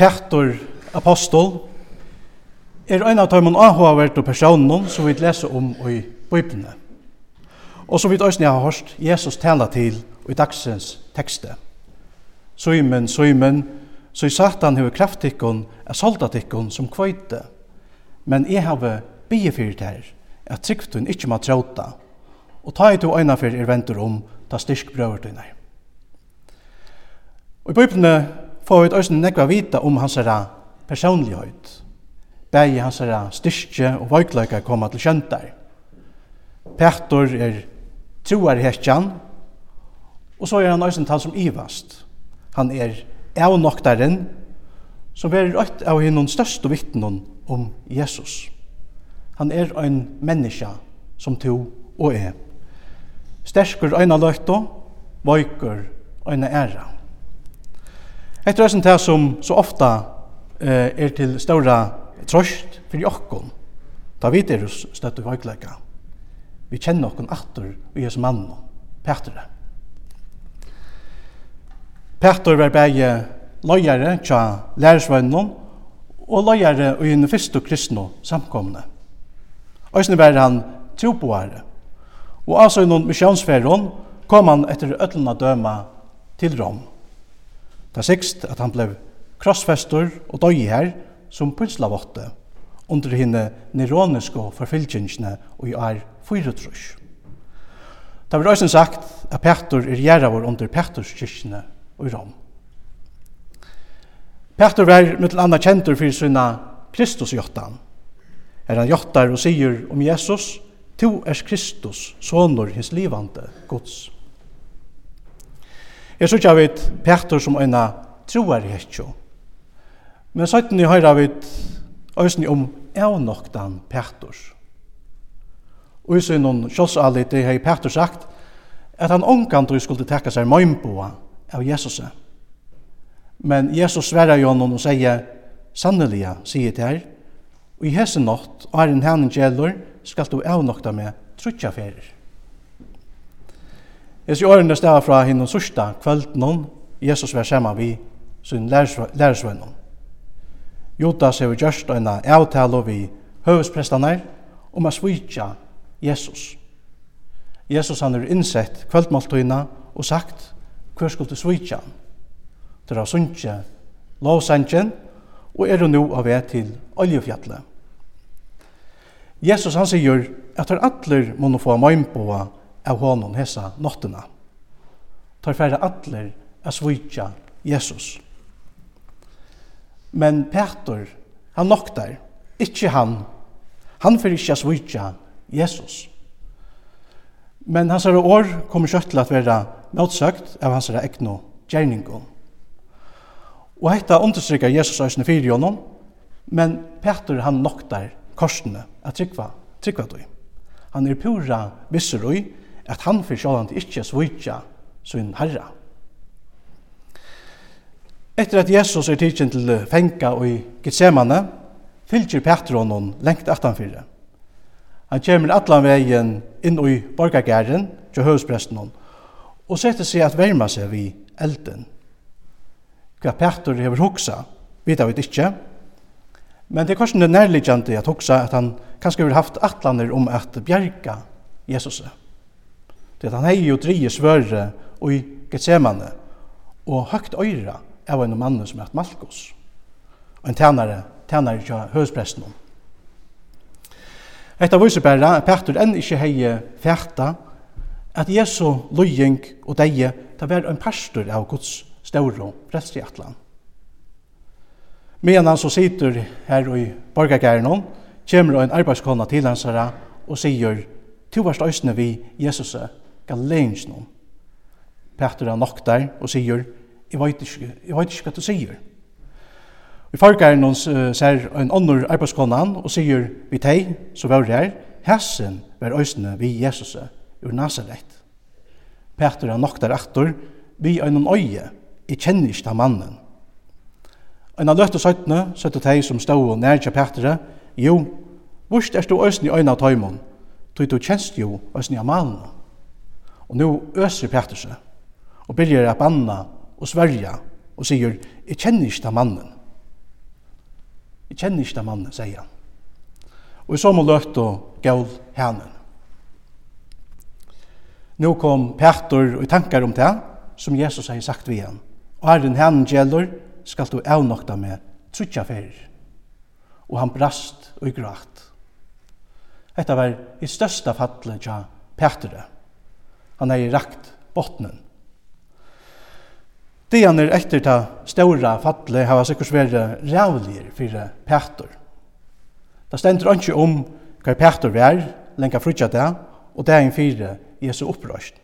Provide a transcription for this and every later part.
Petter Apostol, er en av tøymon avhåvert og personen som vi leser om i Bibelen. Og som vi også har hørt Jesus tala til i dagsens tekste. Søymen, søymen, så i satan hever krafttikkon, er soldatikon som kvøyte. Men jeg har bifyrt her, at tryggtun ikkje må tråta, og ta i to øyna for er ventur om, ta styrk brøvertunar. Og i Bibelen får vi også nekva vita om hans herra personlighet. Begge hans herra styrke og vøykløyka koma til kjøntar. Petor er troar hekjan, og så er han øyne tal som ivast. Han er avnoktaren, som er rødt av hennom største vittnen om Jesus. Han er ein menneske som to og er. Sterkur øyne løyto, vøyker øyne æra. Etter er det som så ofta eh, er til større trøst for jokken, da vi er støtt og høykleka. Vi kjenner okken atter og Jesu mann, Petre. Petre var begge løyere tja lærersvennen og løyere og i den første kristne samkomne. Øysene var han troboere. og altså i noen misjonsferien kom han etter øtlene døma til Rom. Det sikst at han blev krossfester og døg her som pynslavåtte under henne neroniske forfylgjengene og i er fyrutrush. Det var også sagt at Petur er gjerraver under Peturskirkene og i Rom. Petur var mittel anna kjentur fyrir sinna Kristusjottan. Er han jottar og sier om Jesus, to er Kristus, sonur hins livande Guds». Jeg synes jeg vet Petter som en troer i hekjo. Men søtten jeg høyre vet øysen om avnoktan Peter. Og i sin noen det har Petter sagt at han omkant du skulle tekka seg møymboa av Jesus. Men Jesus sverar jo noen og sier sannelig, sier til her, og i hese nått, og er en hengen gjelder, skal du avnokta med trutja ferir. Hesi årene steg fra henne sørste kvelden Jesus var sammen vi sin lærersvenn. Judas har gjørst en avtale vi høvesprestene om å svitja Jesus. Jesus han er innsett kveldmåltøyene og sagt hver skulle svitja han. Det er sunnkje lovsangen og er nå av vei til oljefjallet. Jesus han sier at er atler må få møympåa av honom hesa nottena. Tar færre atler a svitja Jesus. Men Peter, han noktar, ikkje han. Han fyrir ikkje a svitja Jesus. Men hans herre år kommer kjøtt til at være motsøkt av hans herre egnu gjerningon. Og hetta understryker Jesus æsne fyrir honom, men Peter han noktar korsene at trykva, trykva du. Han er pura visserui at han for sjålande ikkje svitja sin herra. Etter at Jesus er tidsin til fenga og i Gethsemane, fylgjer Petron hon lengt aftanfyrre. Han kjemur allan vegin inn i borgargæren til høvspresten og setter seg at verma seg vi elden. Hva Petor hever hoksa, vita vi ikkje, men det er kanskje nærliggjandi at hoksa at han kanskje har haft atlaner om at bjerga Jesus. Det at han hei jo drie svøre og i Getsemane og høgt øyra av en mann som heter Malkos. Og en tænare, tænare til høyspresten om. Etta viser bare at Petur enn ikke hei fjerta, at Jesu løying og deie ta var en pastor av Guds ståro frelst i atlan. Medan han så sitter her i borgargæren kommer en arbeidskona til hans og sier, «Tu varst øysene vi, Jesus, galensknum. Petter er nok der og sier, jeg vet ikke, jeg vet ikke hva du sier. Vi fargar hans ser en annor arbeidskonan og sier, vi teg, så var det her, hessen var øysene vi Jesus ur Nazaret. Petter er nok der aktor, vi er noen øye, jeg kjenner ikke den mannen. En av løtte søttene, søttet teg som stod og nærkja Petre, jo, Vurst er du òsni i øyna av tøymon, tøy du kjenst jo òsni av mannen. Og nå øser Petersen og byrjar å banna og sverja og sier, jeg kjenner ikke den mannen. Jeg kjenner ikke den mannen, sier han. Og i så må løft og gøl hænen. Nå kom Peter og tankar om det, som Jesus har sagt vi han. Og her den hænen gjelder, skal du avnokta med trutja ferir. Og han brast og grått. Dette var i største fattlet til Petere. Han har rakt bottnen. Dian er etter ta ståra fattle hava sikkert være rævligir fyrir Petur. Da stendur ikke om hva Petur vær, lenka frutja det, og det er en fire Jesu opprøst.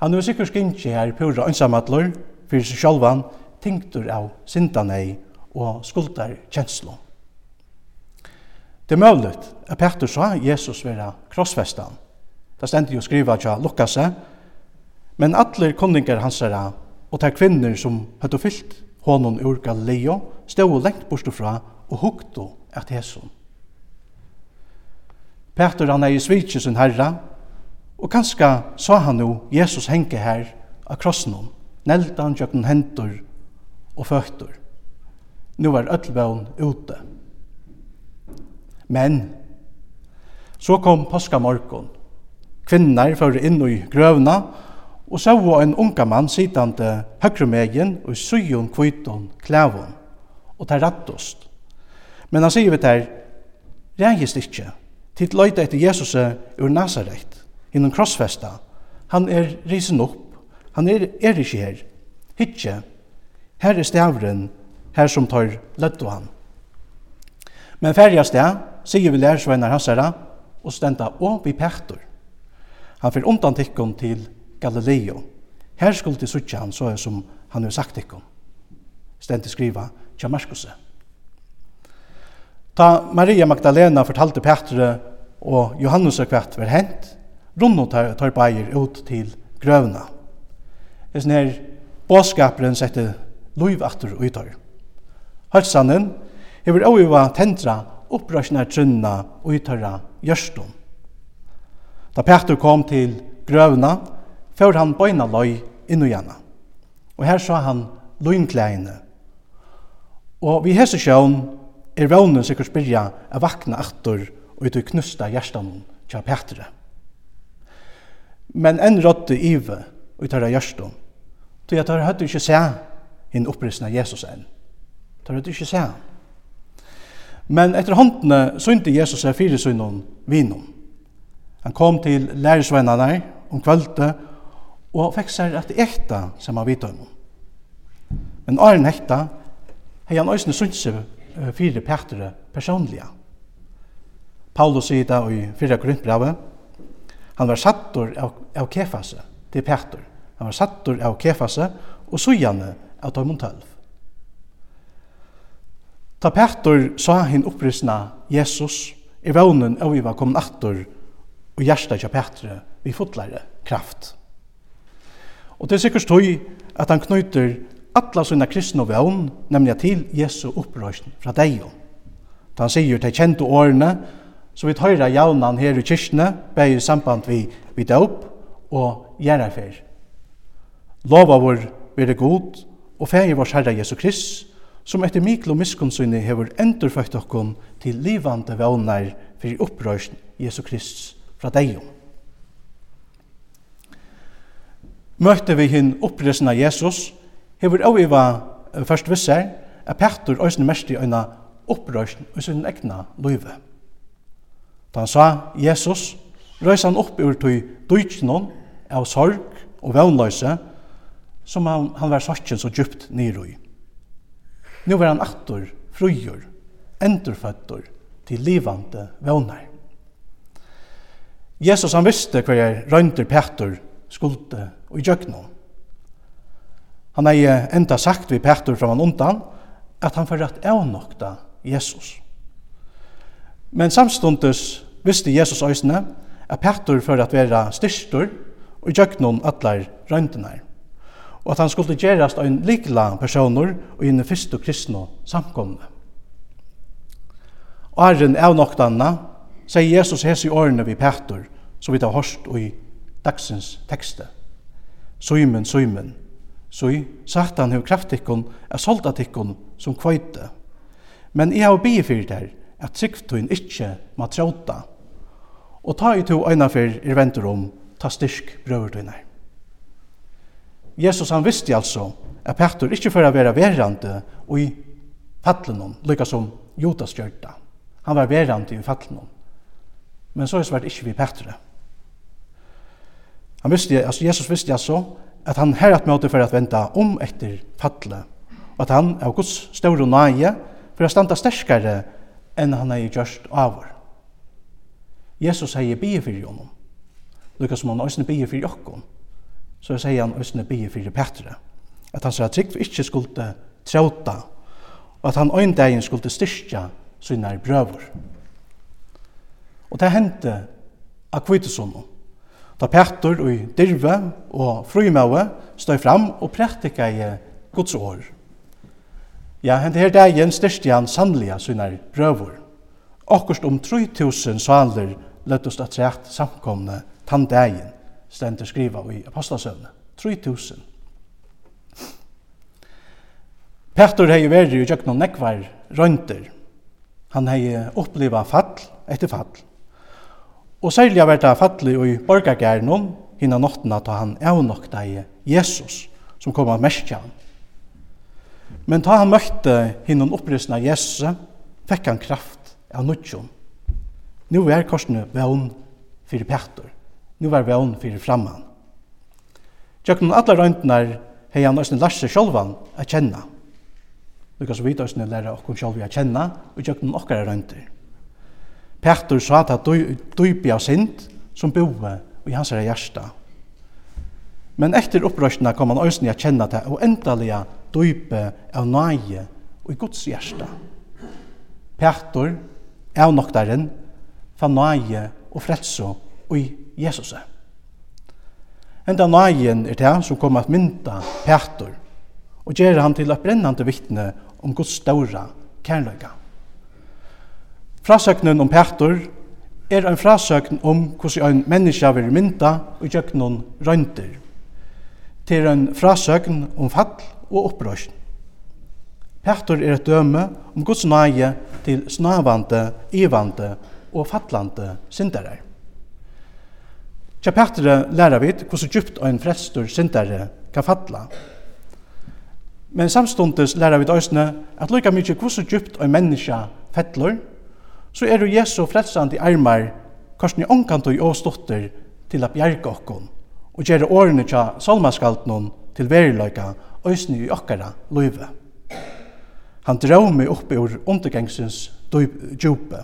Han er sikkert skintje her pura ansamadler, fyrir seg sjálvan, tinktur av sindanei og skuldar kjenslo. Det er møvlet at Petur sa Jesus vera krossfestan, Det stendte jo skriva til Lukas. men atler hans er og ta kvinner som høttu fyllt honom ur Galileo stod lengt bortstå fra og hukte at Jesus. Peter han er i svitje sin herra, og kanskje sa han jo Jesus henge her av krossnum, nelda han tjøkken hendur og føtter. Nå var öllbøn ute. Men, så kom påskamorgon, kvinnar fører inn i grøvna og sóu ein unga mann sitande høyre megen og sujun kvitun klævun og tar rattost. Men han sier vi tær, reagist ikkje, til løyta etter Jesus ur Nazaret, innan krossfesta, han er risen opp, han er, er ikkje her, hitje, her er stavren, her som tar løttu han. Men færja sted, sier vi lærersvenner hans herra, og stenda opp i pektor. Han fyrir undan tikkum til Galileo. Her skulle til suttja han, så er som han har sagt tikkum. Stendig skriva, tja Marskuse. Ta Maria Magdalena fortalte Petre og Johannes og kvart var hent, rundt tar, tar beier ut til grøvna. Det er sånn her, båskaperen sette loiv atter og ytter. Halsanen, hever også tentra opprasjna trunna og ytterra gjørstum. Da Petter kom til grøvna, før han bøyna løy inn og gjerne. Og her sa han løgnklæene. Og vi hese sjøen er vånen sikkert spyrja a vakna aktor og ut og knusta hjertan tja Petre. Men enn rådde ive ut av hjertan, tog jeg tar hadde ikke se hinn opprissna Jesus enn. Tar hadde ikke se Men etter håndene synte Jesus seg fire synnen vinom. Han kom til lærersvennerne om kvölde og fikk seg at ekta som han vidt om. Men åren ekta hei han òsne synsig fire pektere personlige. Paulus sier det i 4. grunnbrevet. Han var sattur av, av kefase til Peter. Han var sattur av kefase og sujane av Tormund 12. Ta Peter sa hin opprysna Jesus i vånen av vi var kommet attur og hjertet av Petre vi fotlare kraft. Og det er sikkert tøy at han knyter alla sina kristne vevn, nemlig til Jesu opprøsning fra deg. Da han sier til kjente årene, så vi tøyra jaunan her i kyrkene, beg i samband vi, vi døp og gjerrafer. Lova vår være god, og feir vår herre Jesu Krist, som etter mikl og miskunnsynet hever endurføkt okkon til livande vevnar fyrir opprøsning Jesu Krist fra deg. Møtte vi hinn oppresen av Jesus, hever og iva først vissar at Petter øyne mest i øyne opprøsn og sin egna løyve. Da han sa Jesus, røys han opp ur tøy døytjennom av sorg og vannløse, som han, han var sakken så djupt nyrøy. Nå var han attor, frøyur, endurføttor til livande vannløy. Jesus han visste hver jeg røyndur Petur skulde og i djøknum. Han har enda sagt vi Petur fra han undan at han fyrir at avnokta Jesus. Men samstundes visste Jesus øysene at Petter får at vera styrstor og i noen atler røyntene og at han skulle gjerast av en likla personer og inn i fyrst og kristne samkomne. Og herren avnoktanna sier Jesus hes i årene vi Petor, som vi tar hørst i dagsens tekste. Søymen, søymen, søy, satan hev kraftikkon, er soldatikon som kvøyte. Men jeg har bygget for der, at tryggtøyen ikke må tråta. Og ta i to øyne for er venter om, ta styrk brøvertøyne. Jesus han visste altså at Petter ikke for å være verrande og i fattelen, lykka som Jotas gjørta. Han var verrande i fattelen men så svært ikke vi Petre. Han visste, altså Jesus visste altså at han her at møte for å vente om etter fattelig, og at han er Guds større nøye for å standa sterkare enn han er gjørst avur. Jesus sier bie for jonom, lukka som han òsne bie for jokkom, så sier han òsne bie for Petre, at han sier at Trygg ikke skulle trauta, og at han øyndagen skulle styrkja sine brøver. Og det hendte av kvitesommer. Da Petter og Dirve og Frøymøve stod fram og præktika i Guds år. Ja, hente her dagen styrste han sannlige sine brøver. Akkurst om 3000 saler løtt oss at trekt samkomne tann dagen, stendt skriva i apostasøvne. 3000. Petter hei vært i jøkken og nekvar røynter. Han hei oppliva fall etter fall. Og særlig har vært det fattelig i borgargæren om hinna nottena ta han avnokta i Jesus som kom av merskja. Men ta han møtte hinna opprystna Jesus, fekk han kraft av nudjon. Nu er korsene vevn fyrir Petter. Nu er vevn fyrir framman. Tjøkken alle røyntene hei han også lært seg sjálvan a kjenna. Lukas vidt også lærer okkur sjálvi a kjenna og tjøkken okkar røyndir. Petur sa ta dypi av sind som boe i hans herre hjärsta. Men efter upprörsna kom han ösning att känna det och ändaliga dype av nöje och i Guds hjärsta. Petur, avnoktaren, fann nöje og frelso i Jesus. Enda nøyen er det som kommer at mynda Petur og gjør han til et brennande vittne om Guds ståra kærløyga. Frasøknen om Petter er en frasøkn om hvordan en menneske vil mynda og gjøre noen røynter. Det er en frasøkn om fall og opprøsjon. Petter er et døme om Guds nøye til snavande, ivande og fattlande syndere. Tja Petter lærer vi hvordan djupt en frestur syndere kan fatla. Men samstundes lærer vi døysene at lykka mykje hvordan djupt en menneske fettler, så er du Jesu frelsande armar, korsen i ånkan og åstotter til a bjerga okkon, og gjere årene tja salmaskaltnon til veriløyga, òsni i okkara løyve. Han drøy meg opp ur undergangsins djupe,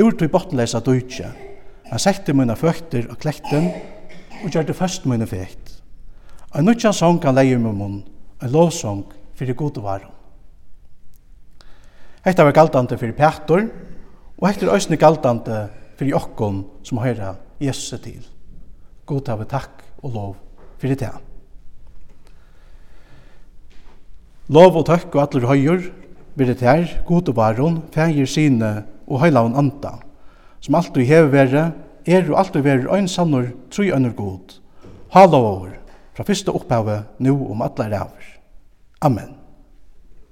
ur til bottenleisa døytje. Han sette mine føtter og klekten, og gjerde først mine fekt. En nødja sång kan leie med munn, en lovsång fyrir gode varum. Hetta var galtante fyrir Petor, Og hektur òsne galdandi fyrir okkon som høyra Jesus til. God av takk og lov fyrir det. Lov og takk og allir høyur, fyrir det her, god og varon, fægir sine og høylaun anda, som alltid hever vere, er og alltid vere ein sannur, tru ønur god. Hala over, fra fyrsta opphavet, nu om allar ræver. Amen.